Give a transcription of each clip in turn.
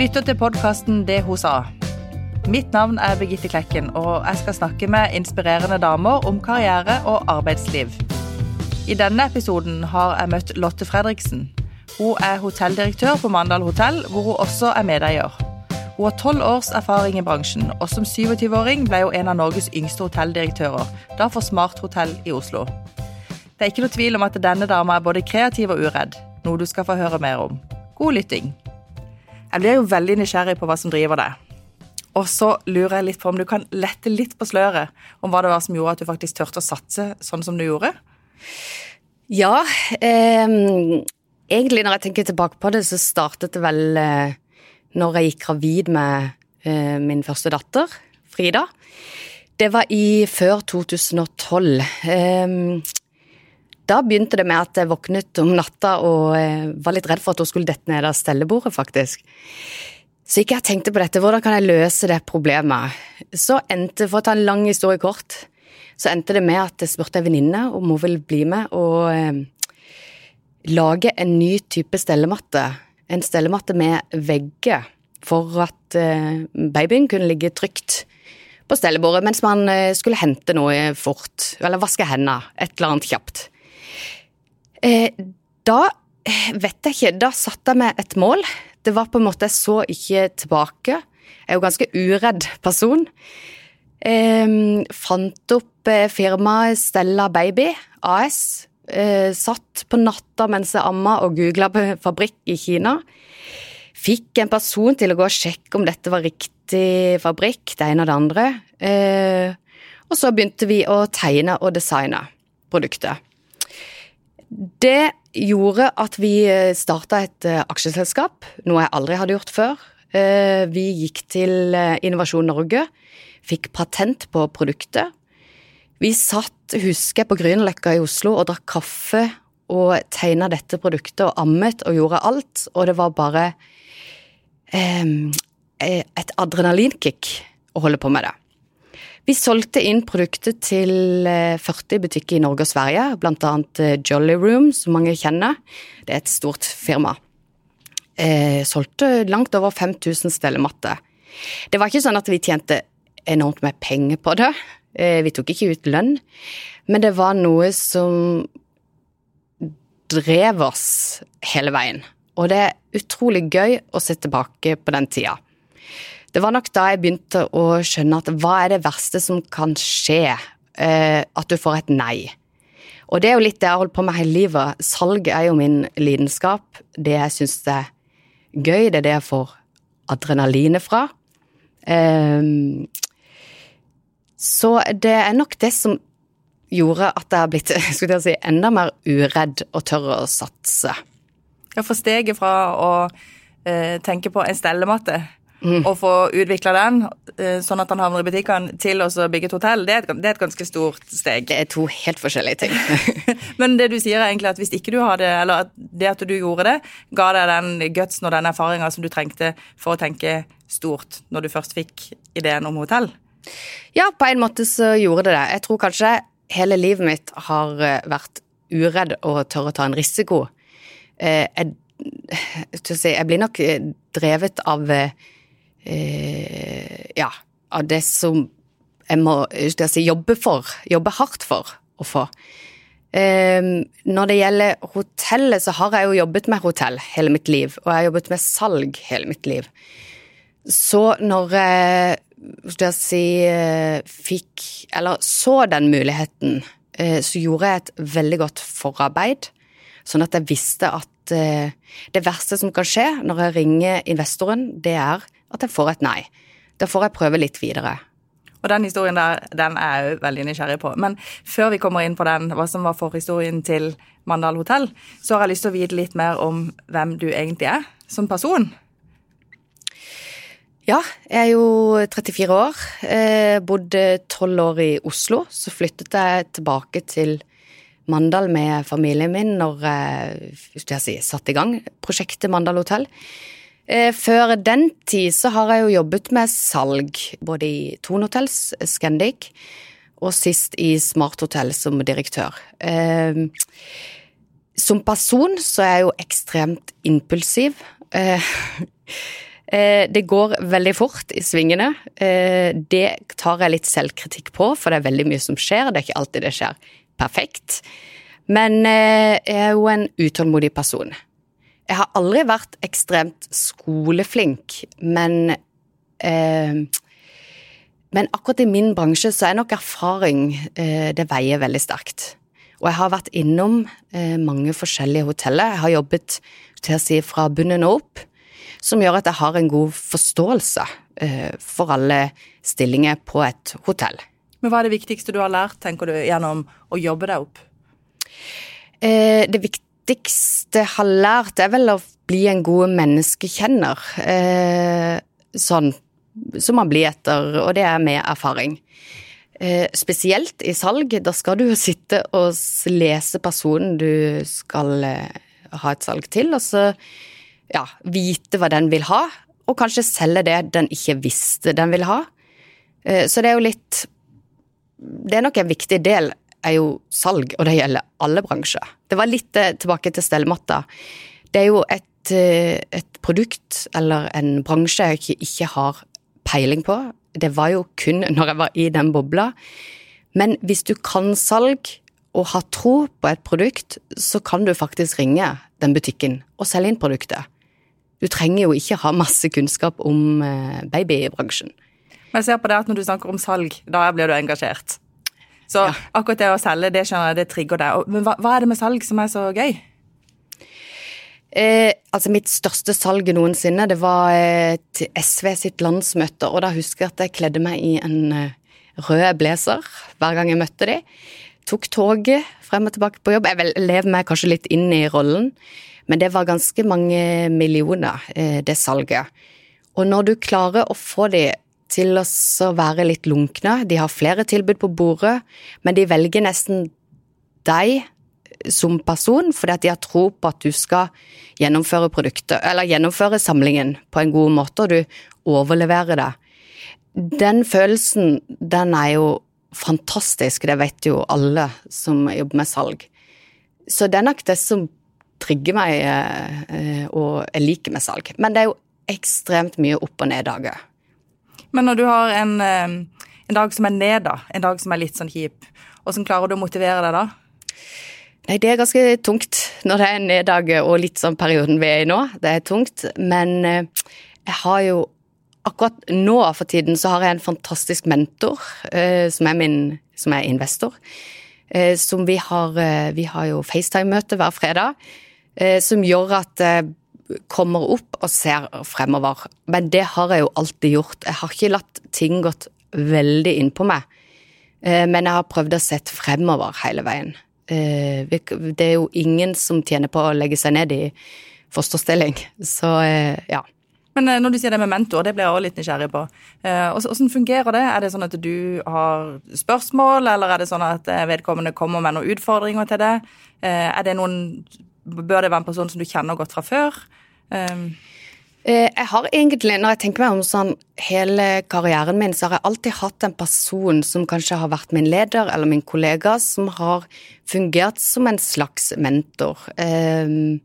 lytter til podkasten Det hun sa. Mitt navn er Birgitte Klekken, og jeg skal snakke med inspirerende damer om karriere og arbeidsliv. I denne episoden har jeg møtt Lotte Fredriksen. Hun er hotelldirektør på Mandal hotell, hvor hun også er medeier. Hun har tolv års erfaring i bransjen, og som 27-åring ble hun en av Norges yngste hotelldirektører, da for Smart hotell i Oslo. Det er ikke noe tvil om at denne dama er både kreativ og uredd, noe du skal få høre mer om. God lytting. Jeg blir jo veldig nysgjerrig på hva som driver deg. Og så lurer jeg litt på om du kan lette litt på sløret om hva det var som gjorde at du faktisk turte å satse sånn som du gjorde? Ja, eh, egentlig når jeg tenker tilbake på det, så startet det vel eh, når jeg gikk gravid med eh, min første datter, Frida. Det var i før 2012. Eh, da begynte det med at jeg våknet om natta og eh, var litt redd for at hun skulle dette ned av stellebordet, faktisk. Så gikk jeg tenkte på dette, hvordan kan jeg løse det problemet? Så endte, for å ta en lang historie kort, så endte det med at jeg spurte ei venninne om hun ville bli med og eh, lage en ny type stellematte. En stellematte med vegger, for at eh, babyen kunne ligge trygt på stellebordet mens man eh, skulle hente noe fort, eller vaske hendene, et eller annet kjapt. Eh, da eh, vet jeg ikke, da satte jeg meg et mål. Det var på en måte Jeg så ikke tilbake. Jeg er jo ganske uredd person. Eh, fant opp eh, firmaet Stella Baby AS. Eh, satt på natta mens jeg amma og googla på fabrikk i Kina. Fikk en person til å gå og sjekke om dette var riktig fabrikk, det ene og det andre. Eh, og så begynte vi å tegne og designe produktet. Det gjorde at vi starta et eh, aksjeselskap, noe jeg aldri hadde gjort før. Eh, vi gikk til eh, Innovasjon Norge, fikk patent på produktet. Vi satt, husker jeg, på Grünerløkka i Oslo og drakk kaffe og tegna dette produktet og ammet og gjorde alt, og det var bare eh, et adrenalinkick å holde på med det. Vi solgte inn produktet til 40 butikker i Norge og Sverige, blant annet Jolly Room, som mange kjenner. Det er et stort firma. Eh, solgte langt over 5000 stellematter. Det var ikke sånn at vi tjente enormt med penger på det. Eh, vi tok ikke ut lønn, men det var noe som drev oss hele veien. Og det er utrolig gøy å se tilbake på den tida. Det var nok da jeg begynte å skjønne at hva er det verste som kan skje? Eh, at du får et nei. Og det er jo litt det jeg har holdt på med hele livet. Salg er jo min lidenskap. Det jeg syns er gøy, det er det jeg får adrenalinet fra. Eh, så det er nok det som gjorde at jeg har blitt jeg si, enda mer uredd og tør å satse. Ja, for steget fra å eh, tenke på en stellematte mm. og få utvikla den eh, sånn at han havner i butikkene, til å bygge et hotell, det er, et, det er, et, ganske stort steg. Det er to helt forskjellige ting. Men det du sier er egentlig at hvis ikke du hadde, eller at det at du gjorde det, ga deg den gutsen og den erfaringa som du trengte for å tenke stort når du først fikk ideen om hotell? Ja, på en måte så gjorde det det. Jeg tror kanskje hele livet mitt har eh, vært uredd og tør å ta en risiko. Eh, jeg, jeg blir nok drevet av eh, ja, av det som jeg må si, jobbe for, jobbe hardt for å få. Eh, når det gjelder hotellet, så har jeg jo jobbet med hotell hele mitt liv, og jeg har jobbet med salg hele mitt liv. Så når jeg, jeg si, eh, fikk, eller så den muligheten, eh, så gjorde jeg et veldig godt forarbeid, sånn at jeg visste at eh, det verste som kan skje når jeg ringer investoren, det er at jeg får et nei. Da får jeg prøve litt videre. Og den historien der, den er jeg jo veldig nysgjerrig på. Men før vi kommer inn på den, hva som var forhistorien til Mandal hotell, så har jeg lyst til å vite litt mer om hvem du egentlig er som person. Ja, jeg er jo 34 år. Eh, bodde tolv år i Oslo. Så flyttet jeg tilbake til Mandal med familien min når jeg, si, satte i gang prosjektet Mandal hotell. Eh, før den tid så har jeg jo jobbet med salg, både i Thon Hotels, Scandic, og sist i Smart Hotell som direktør. Eh, som person så er jeg jo ekstremt impulsiv. Eh, det går veldig fort i svingene. Det tar jeg litt selvkritikk på, for det er veldig mye som skjer. Det er ikke alltid det skjer perfekt. Men jeg er jo en utålmodig person. Jeg har aldri vært ekstremt skoleflink, men Men akkurat i min bransje så er nok erfaring Det veier veldig sterkt. Og jeg har vært innom mange forskjellige hoteller. Jeg har jobbet til å si fra bunnen og opp som gjør at jeg har en god forståelse eh, for alle stillinger på et hotell. Men hva er det viktigste du har lært, tenker du, gjennom å jobbe deg opp? Eh, det viktigste jeg har lært, er vel å bli en god menneskekjenner. Eh, sånn som man blir etter, og det er med erfaring. Spesielt i salg, da skal du jo sitte og lese personen du skal ha et salg til, og så ja, vite hva den vil ha, og kanskje selge det den ikke visste den ville ha. Eh, så det er jo litt Det er nok en viktig del, er jo salg, og det gjelder alle bransjer. Det var litt eh, tilbake til stellematta. Det er jo et, eh, et produkt eller en bransje jeg ikke, ikke har peiling på. Det var jo kun når jeg var i den bobla. Men hvis du kan salg og har tro på et produkt, så kan du faktisk ringe den butikken og selge inn produktet. Du trenger jo ikke ha masse kunnskap om eh, babybransjen. Men jeg ser på det at når du snakker om salg, da blir du engasjert. Så ja. akkurat det å selge, det skjønner jeg, det trigger deg. Men hva, hva er det med salg som er så gøy? Eh, altså Mitt største salg noensinne, det var eh, til SV sitt landsmøte. Og da husker jeg at jeg kledde meg i en eh, rød blazer hver gang jeg møtte de. Tok toget frem og tilbake på jobb. Jeg lever meg kanskje litt inn i rollen. Men det var ganske mange millioner, eh, det salget. Og når du klarer å få de til å være litt lunkne, de har flere tilbud på bordet, men de velger nesten deg som person fordi at de har tro på at du skal gjennomføre produktet, eller gjennomføre samlingen på en god måte, og du overleverer det. Den følelsen, den er jo fantastisk, det vet jo alle som jobber med salg. Så det er nok det som trigger meg, eh, og jeg liker med salg. Men det er jo ekstremt mye opp- og ned-dager. Men når du har en, eh, en, dag som er ned, da, en dag som er litt sånn kjip, hvordan klarer du å motivere deg da? Nei, Det er ganske tungt når det er en neddag og litt sånn perioden vi er i nå. Det er tungt. Men eh, jeg har jo akkurat nå for tiden så har jeg en fantastisk mentor som er min som er investor. Som vi har Vi har jo FaceTime-møte hver fredag. Eh, som gjør at kommer opp og ser fremover. Men det har jeg jo alltid gjort. Jeg har ikke latt ting gått veldig innpå meg. Eh, men jeg har prøvd å sette fremover hele veien. Eh, det er jo ingen som tjener på å legge seg ned i fosterstilling, så ja. Men når du sier det med mentor, det blir jeg også litt nysgjerrig på. Hvordan fungerer det? Er det sånn at du har spørsmål, eller er det sånn at vedkommende kommer med noen utfordringer til det? Er det noen Bør det være en person som du kjenner godt fra før? Um. Jeg har egentlig, når jeg tenker meg om sånn hele karrieren min, så har jeg alltid hatt en person som kanskje har vært min leder eller min kollega, som har fungert som en slags mentor. Um,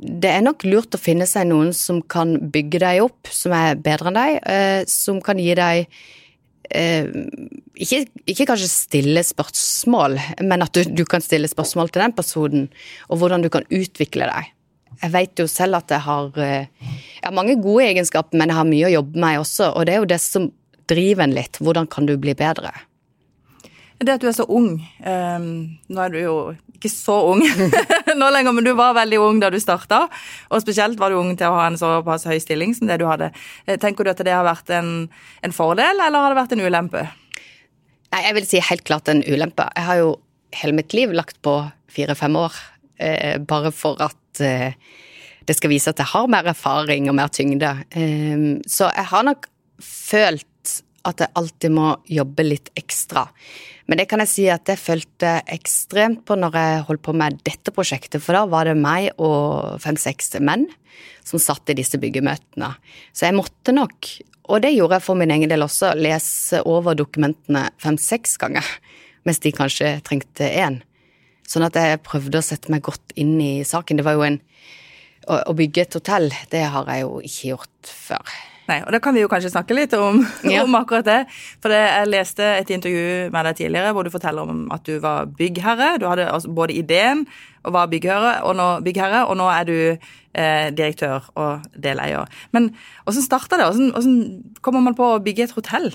det er nok lurt å finne seg noen som kan bygge deg opp, som er bedre enn deg, uh, som kan gi deg eh, ikke, ikke, kanskje stille spørsmål, men at du, du, kan stille spørsmål til den personen, og hvordan du kan utvikle deg. Jeg vet jo selv at jeg har, eh, jeg har mange gode egenskaper, men jeg har mye å jobbe med også, og det er jo det som driver en litt. Hvordan kan du bli bedre? Det at du er så ung. Um, nå er du jo ikke så ung nå lenger, men du var veldig ung da du starta. Og spesielt var du ung til å ha en såpass høy stilling som det du hadde. Eh, tenker du at det har vært en, en fordel, eller har det vært en ulempe? Nei, jeg vil si helt klart en ulempe. Jeg har jo hele mitt liv lagt på fire-fem år, eh, bare for at eh, det skal vise at jeg har mer erfaring og mer tyngde. Eh, så jeg har nok følt at jeg alltid må jobbe litt ekstra. Men det kan jeg si at jeg følte ekstremt på når jeg holdt på med dette prosjektet, for da var det meg og fem-seks menn som satt i disse byggemøtene. Så jeg måtte nok, og det gjorde jeg for min egen del også, lese over dokumentene fem-seks ganger, mens de kanskje trengte én. Sånn at jeg prøvde å sette meg godt inn i saken. Det var jo en å, bygge et hotell, det har jeg jo ikke gjort før. Nei, og Da kan vi jo kanskje snakke litt om, Ja. om akkurat det. For det, Jeg leste et intervju med deg tidligere hvor du forteller om at du var byggherre. Du hadde altså både ideen og var byggherre, og nå, byggherre, og nå er du eh, direktør og deleier. Men hvordan starta det? Hvordan, hvordan kommer man på å bygge et hotell?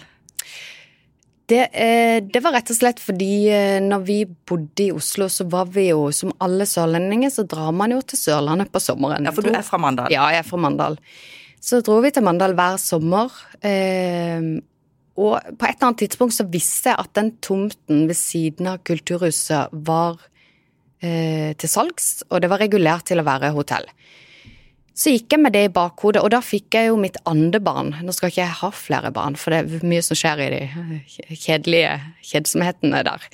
Det, eh, det var rett og slett fordi eh, når vi bodde i Oslo, så var vi jo, som alle sørlendinger, så drar man jo til Sørlandet på sommeren. Ja, For du er fra Mandal. Ja, jeg er fra Mandal. Så dro vi til Mandal hver sommer. Eh, og på et eller annet tidspunkt så visste jeg at den tomten ved siden av Kulturhuset var til salgs, og det var regulert til å være hotell. Så gikk jeg med det i bakhodet, og da fikk jeg jo mitt andre barn. Nå skal ikke jeg ha flere barn, for det er mye som skjer i de kjedelige kjedsomhetene der.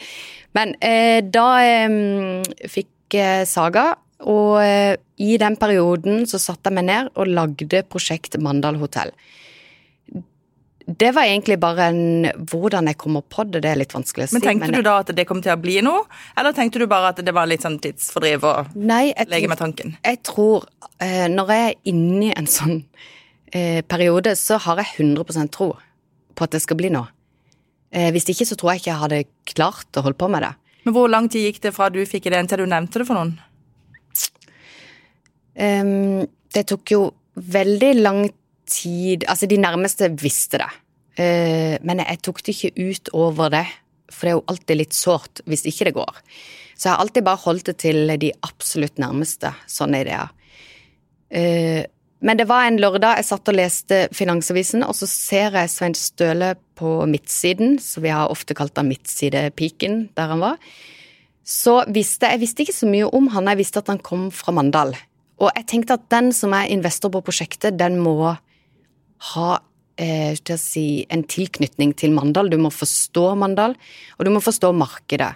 Men eh, da eh, fikk jeg Saga, og eh, i den perioden så satte jeg meg ned og lagde prosjekt Mandal hotell. Det var egentlig bare en Hvordan jeg kommer på det, det er litt vanskelig å si. Men tenkte jeg- du da at det kom til å bli noe, eller tenkte du bare at det var litt sånn tidsfordriv å leke med tanken? Jeg tror eh, når jeg er inne i en sånn eh, periode, så har jeg 100% tro på at det skal bli noe. Eh, hvis ikke så tror jeg ikke jeg hadde klart å holde på med det. Men hvor lang tid gikk det fra du fikk ideen til du nevnte det for noen? Um, det tok jo veldig lang tid Altså, de nærmeste visste det. Eh, men jeg tok det ikke ut over det, for det er jo alltid litt sårt hvis ikke det går. Så jeg har alltid bare holdt det til de absolutt nærmeste sånne ideer. Eh, men det var en lørdag jeg satt og leste Finansavisen, og så ser jeg Svein Støle på midtsiden, så vi har ofte kalt han midtsidepiken der han var. Så visste jeg visste ikke så mye om han, jeg visste at han kom fra Mandal. Og jeg tenkte at den som er investor på prosjektet, den må ha eh, til å si, en tilknytning til Mandal. Du må forstå Mandal, og du må forstå markedet.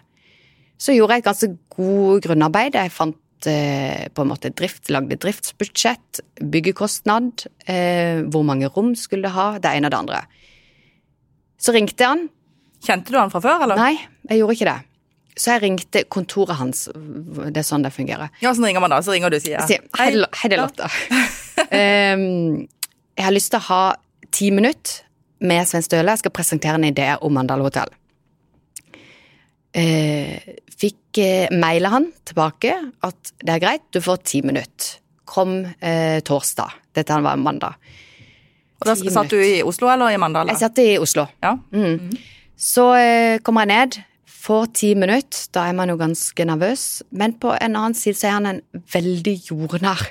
Så gjorde jeg et ganske god grunnarbeid. Jeg fant eh, på en måte drift, lagde driftsbudsjett, byggekostnad, eh, hvor mange rom skulle det ha, det ene og det andre. Så ringte han. Kjente du han fra før, eller? Nei, jeg gjorde ikke det. Så jeg ringte kontoret hans. Det er sånn det fungerer. Ja, Sånn ringer man da. Så ringer du og sier sier, hei, Lo- hei, jeg har lyst til å ha ti minutter med Svein Støle. Jeg skal presentere en idé om Mandal hotell. Eh, fikk eh, maile han tilbake at det er greit, du får ti minutter. Kom eh, torsdag. Dette var mandag. Og da satt du i Oslo eller i Mandal? Jeg satt i Oslo. Ja. Så eh, kommer jeg ned, får ti minutter. Da er man jo ganske nervøs. Men på en annen side så er han en veldig jordnær,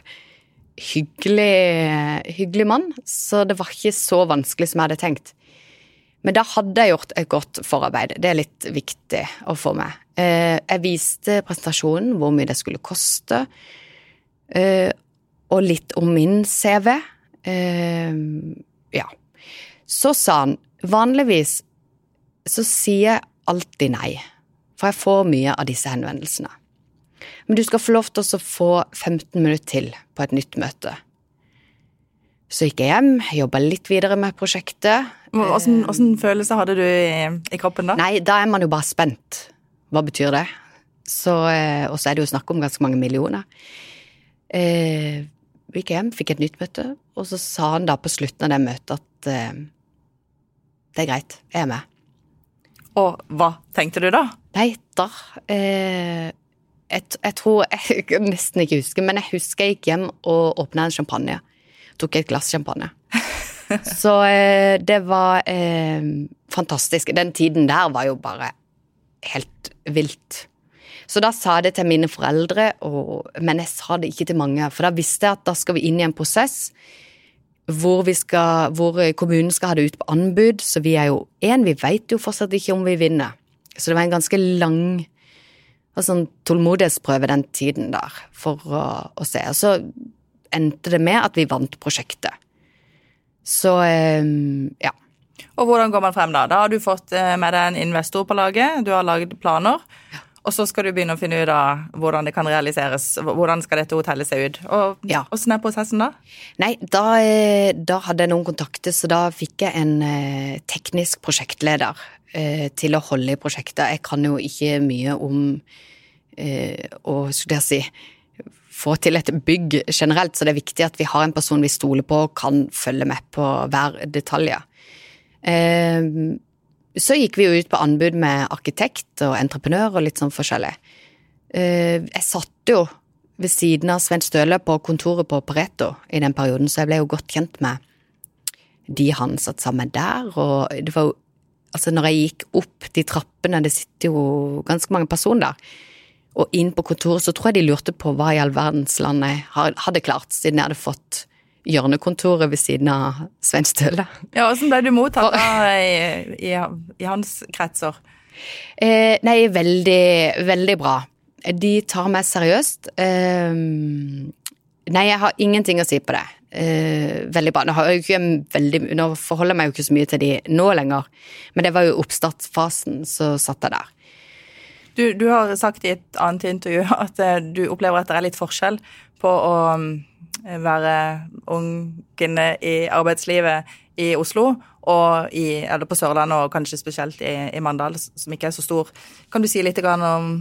hyggelig, hyggelig mann. Så det var ikke så vanskelig som jeg hadde tenkt. Men da hadde jeg gjort et godt forarbeid. Det er litt viktig å få med. Eh, Jeg viste presentasjonen, hvor mye det skulle koste, eh, og litt om min CV. Eh, Ja. Så sa han vanligvis så sier jeg alltid nei, for jeg får mye av disse henvendelsene. Men du skal få lov til å få 15 minutter til på et nytt møte. Så gikk jeg hjem, jobba litt videre med prosjektet. Hvordan, hvordan følelse hadde du i, i kroppen da? Nei, da er man jo bare spent. Hva betyr det? Så, eh, og så er det jo snakk om ganske mange millioner. Eh, gikk hjem, fikk et nytt møte, og så sa han da på slutten av det møtet at eh, det er greit, jeg er med. Og hva tenkte du da? Nei, da eh, jeg, jeg tror Jeg nesten ikke husker, men jeg husker jeg gikk hjem og åpna en champagne. Tok et glass champagne. Så eh, det var eh, fantastisk. Den tiden der var jo bare helt vilt. Så da sa jeg det til mine foreldre, og, men jeg sa det ikke til mange. For da visste jeg at da skal vi inn i en prosess hvor, vi skal, hvor kommunen skal ha det ut på anbud. Så vi er jo én, vi veit jo fortsatt ikke om vi vinner. Så det var en ganske lang og sånn tålmodighetsprøve den tiden der for å, å se. Og så endte det med at vi vant prosjektet. Så eh, ja. Og hvordan går man frem da? Da har du fått eh, med deg en investor på laget, du har lagd planer, og så skal du begynne å finne ut av hvordan det kan realiseres. Hvordan skal dette hotellet se ut? Og Ja. hvordan er prosessen da? Nei, da, eh, da hadde jeg noen kontakter, så da fikk jeg en eh, teknisk prosjektleder eh, til å holde i prosjektet. Jeg kan jo ikke mye om å skulle jeg si få til et bygg generelt, så det er viktig at vi har en person vi stoler på og kan følge med på hver detalj. Eh, så gikk vi jo ut på anbud med arkitekt og entreprenør og litt sånn forskjellig. Eh, jeg satt jo ved siden av Sven Støle på kontoret på Pareto i den perioden, så jeg ble jo godt kjent med de han satt sammen der, og det var jo Altså, når jeg gikk opp de trappene, det sitter jo ganske mange personer der, og inn på kontoret, så tror jeg de lurte på hva i all verdens land jeg hadde klart, siden jeg hadde fått hjørnekontoret ved siden av Svein Støle. Ja, Åssen ble du mottatt i, i, i, hans kretser? Eh, nei, veldig, veldig bra. De tar meg seriøst. Eh, nei, jeg har ingenting å si på det. Eh, veldig bra. Nå, veldig, nå, forholder jeg meg jo ikke så mye til de nå lenger, men det var jo oppstartsfasen, så satt jeg der. Du, du har sagt i et annet intervju at eh, du opplever at det er litt forskjell på å være ungene i arbeidslivet i Oslo og i, eller på Sørlandet, og kanskje spesielt i, i, Mandal, som ikke er så stor. Kan du si litt om,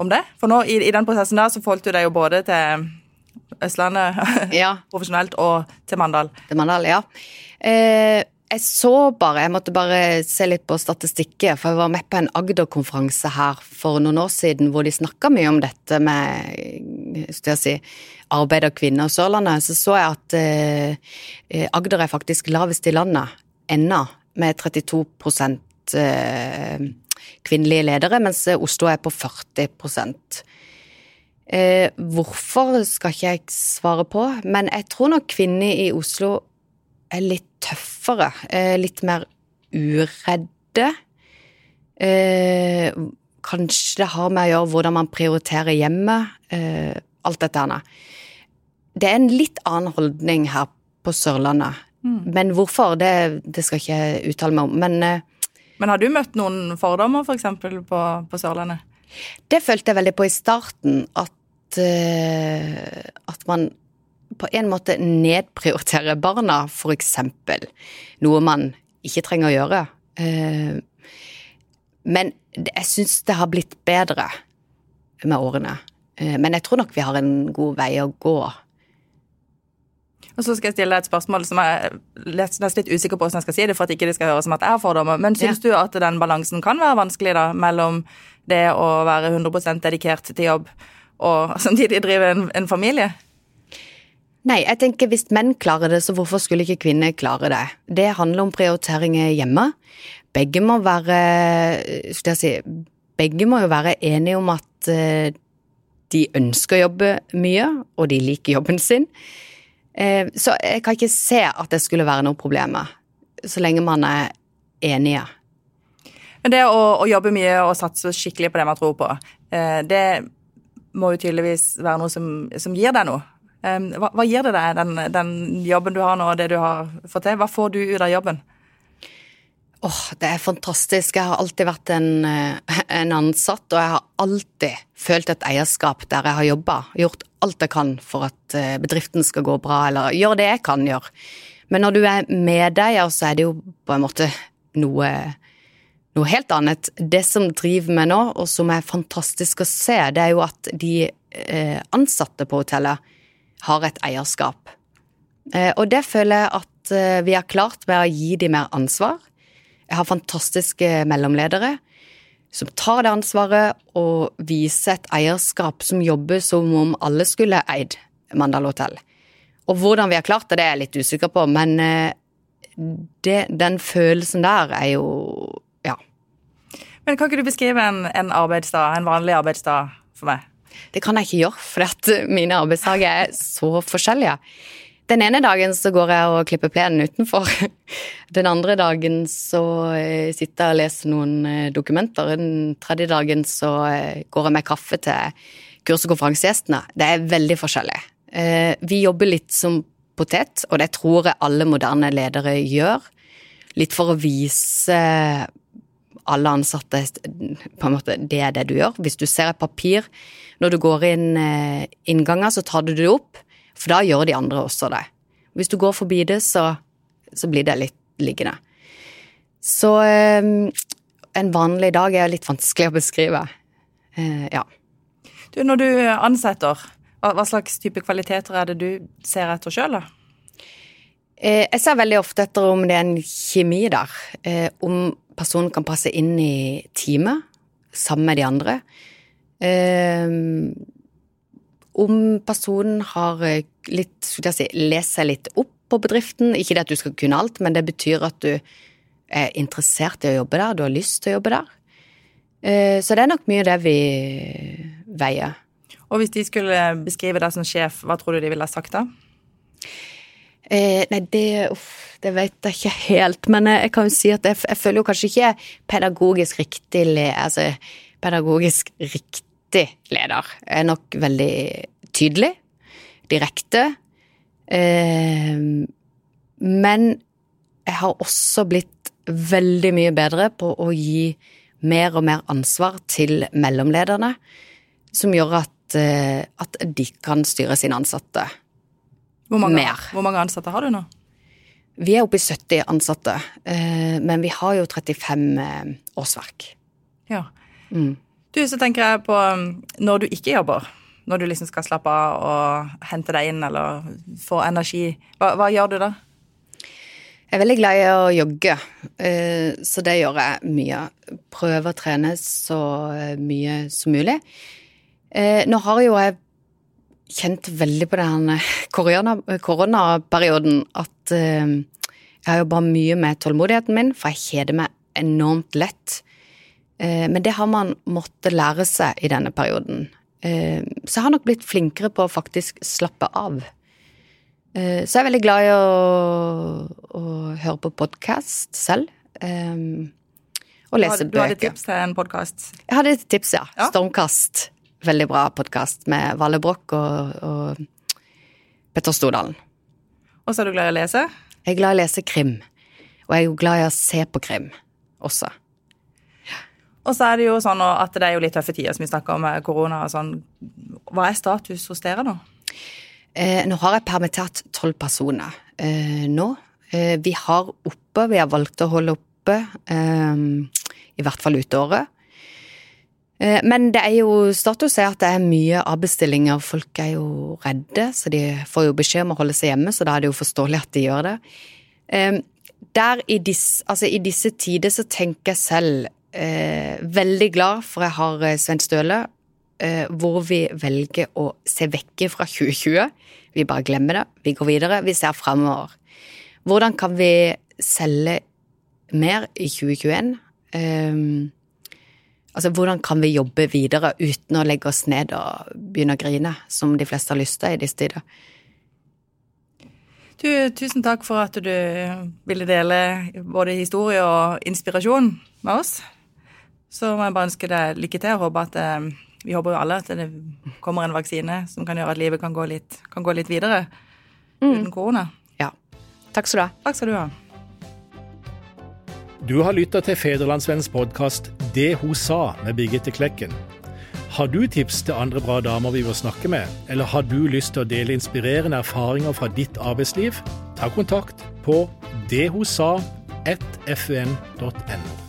om det? For nå, i, i den prosessen der, så forholdt du deg jo både til Østlandet ja. profesjonelt og til Mandal. Til Mandal, ja. Eh, jeg så bare, jeg måtte bare se litt på statistikken, for jeg var med på en Agder-konferanse her for noen år siden hvor de snakka mye om dette med skal jeg si, arbeid av kvinner og Sørlandet. Så så jeg at eh, Agder er faktisk lavest i landet ennå, med 32 eh, kvinnelige ledere, mens Oslo er på 40 Eh, hvorfor skal ikke jeg svare på, men jeg tror nok kvinner i Oslo er litt tøffere. Eh, litt mer uredde. Eh, kanskje det har med å gjøre hvordan man prioriterer hjemmet. Eh, alt dette her. Det er en litt annen holdning her på Sørlandet. Mm. Men hvorfor, det, det, skal ikke jeg uttale meg om. Men, eh, men har du møtt noen fordommer, f.eks. For på, på Sørlandet? Det følte jeg veldig på i starten, at Eh, at man på en måte nedprioriterer barna, eksempel. Noe man ikke trenger å gjøre. Men jeg syns det har blitt bedre med årene. Eh, men jeg tror nok vi har en god vei å gå. Og så skal jeg stille deg et spørsmål som jeg er nesten litt usikker på hvordan jeg skal si det, for at ikke det skal høres som at jeg har fordommer. Men syns ja. du at den balansen kan være vanskelig, da, mellom det å være 100% dedikert til jobb og samtidig drive en, en familie? Nei, jeg tenker hvis menn klarer det, så hvorfor skulle ikke kvinner klare det? Det handler om prioriteringer hjemme. Begge må være skal jeg si, begge må jo være enige om at eh, de ønsker å jobbe mye, og de liker jobben sin. Eh, så jeg kan ikke se at det skulle være noe problem, så lenge man er enige. Men det å, å jobbe mye og satse skikkelig på det man tror på, eh, det må jo tydeligvis være noe som, som gir deg noe. Hva, hva, gir det deg, den, den, jobben du har nå, og det du har fått til? Hva får du ut av jobben? Åh, oh, Det er fantastisk. Jeg har alltid vært en, eh, en, ansatt, og jeg har alltid følt et eierskap der jeg har jobba. Gjort alt jeg kan for at eh, bedriften skal gå bra, eller gjøre det jeg kan gjøre. Men når du er medeier, så er det jo på en måte noe noe helt annet. Det som driver meg nå, og som er fantastisk å se, det er jo at de eh, ansatte på hotellet har et eierskap. Og det føler jeg at vi har klart med å gi dem mer ansvar. Jeg har fantastiske mellomledere som tar det ansvaret og viser et eierskap som jobber som om alle skulle eid Mandal hotell. Og hvordan vi har klart det, det er jeg litt usikker på, men det, den følelsen der er jo ja. men Kan ikke du beskrive en, en arbeidsdag, en vanlig arbeidsdag for meg? Det kan jeg ikke gjøre, for mine arbeidsdager er så forskjellige. Den ene dagen så går jeg og klipper plenen utenfor. Den andre dagen så eh, sitter jeg og leser noen eh, dokumenter. Den tredje dagen så eh, går jeg med kaffe til kurs- og konferansegjestene. Det er veldig forskjellig. Vi jobber litt som potet, og det tror jeg alle moderne ledere gjør. Litt for å vise alle ansatte på en måte, Det er det du gjør. Hvis du ser et papir når du går inn innganger, så tar du det opp, for da gjør de andre også det. Hvis du går forbi det, så, så blir det litt liggende. Så eh, en vanlig dag er litt vanskelig å beskrive. Eh, ja. Du, når du ansetter, Hva, slags type kvaliteter er det du ser etter sjøl, da? Eh, jeg ser veldig ofte etter om det er en kjemi der. Eh, om personen kan passe inn i teamet sammen med de andre. Om personen har eh, litt, skulle jeg si, lest seg litt opp på bedriften. Ikke det at du skal kunne alt, men det betyr at du er interessert i å jobbe der, du har lyst til å jobbe der. Eh, så det er nok mye det vi veier. Og hvis de skulle beskrive deg som sjef, hva tror du de ville ha sagt da? Eh, nei, det, uff, det vet jeg ikke helt, men jeg, jeg kan jo si at jeg, jeg, føler jo kanskje ikke pedagogisk riktig Altså, pedagogisk riktig leder er nok veldig tydelig, direkte. Eh, men jeg har også blitt veldig mye bedre på å gi mer og mer ansvar til mellomlederne, som gjør at, eh, at de kan styre sine ansatte hvor mange, mer. Hvor mange ansatte har du nå? Vi er oppe i 70 ansatte, eh, men vi har jo 35 eh, årsverk. Ja. Mm. Du, så tenker jeg på um, når du ikke jobber. Når du liksom skal slappe av og hente deg inn eller få energi. Hva, hva gjør du da? Jeg er veldig glad i å jogge, eh, så det gjør jeg mye. Prøver å trene så mye som mulig. Nå har jo jeg kjent veldig på den korona, koronaperioden at jeg har jobba mye med tålmodigheten min, for jeg kjeder meg enormt lett. Uh, men det har man måttet lære seg i denne perioden. Uh, så jeg har nok blitt flinkere på å faktisk slappe av. så jeg er veldig glad i å, å høre på podkast selv. og lese bøker. Du hadde tips til en podkast? Jeg hadde et tips, ja. ja. Stormkast veldig bra podkast med Valle Broch og, og, Petter Stordalen. Og så er du glad i å lese? Jeg er glad i å lese krim. Og jeg er jo glad i å se på krim også. Og så er det jo sånn at det er jo litt tøffe tider, som vi snakker om med korona og sånn. Hva er status hos dere nå? Eh, nå har jeg permittert tolv personer eh, nå. Eh, vi har oppe, vi har valgt å holde oppe, eh, i hvert fall ut året. Eh, men det er jo status er at det er mye avbestillinger. Folk er jo redde, så de får jo beskjed om å holde seg hjemme, så da er det jo forståelig at de gjør det. Eh, der i disse, altså i disse tider så tenker jeg selv eh, veldig glad for jeg har eh, Svein Støle, eh, hvor vi velger å se vekk fra 2020. Vi bare glemmer det. Vi går videre. Vi ser fremover. Hvordan kan vi selge mer i 2021? Eh, Altså, hvordan kan vi jobbe videre uten å legge oss ned og begynne å grine, som de fleste har lyst til i disse tider? Du, tusen takk for at du ville dele både historie og inspirasjon med oss. Så må jeg bare ønske deg lykke til og håpe at eh, vi håper jo alle at det kommer en vaksine som kan gjøre at livet kan gå litt, kan gå litt videre mm. uten korona. Ja. Takk skal du ha. Takk skal du ha. Du har lytta til Federlandsvennens podkast 'Det hun sa' med Birgitte Klekken. Har du tips til andre bra damer vi bør snakke med, eller har du lyst til å dele inspirerende erfaringer fra ditt arbeidsliv? Ta kontakt på dethosa1fn.no.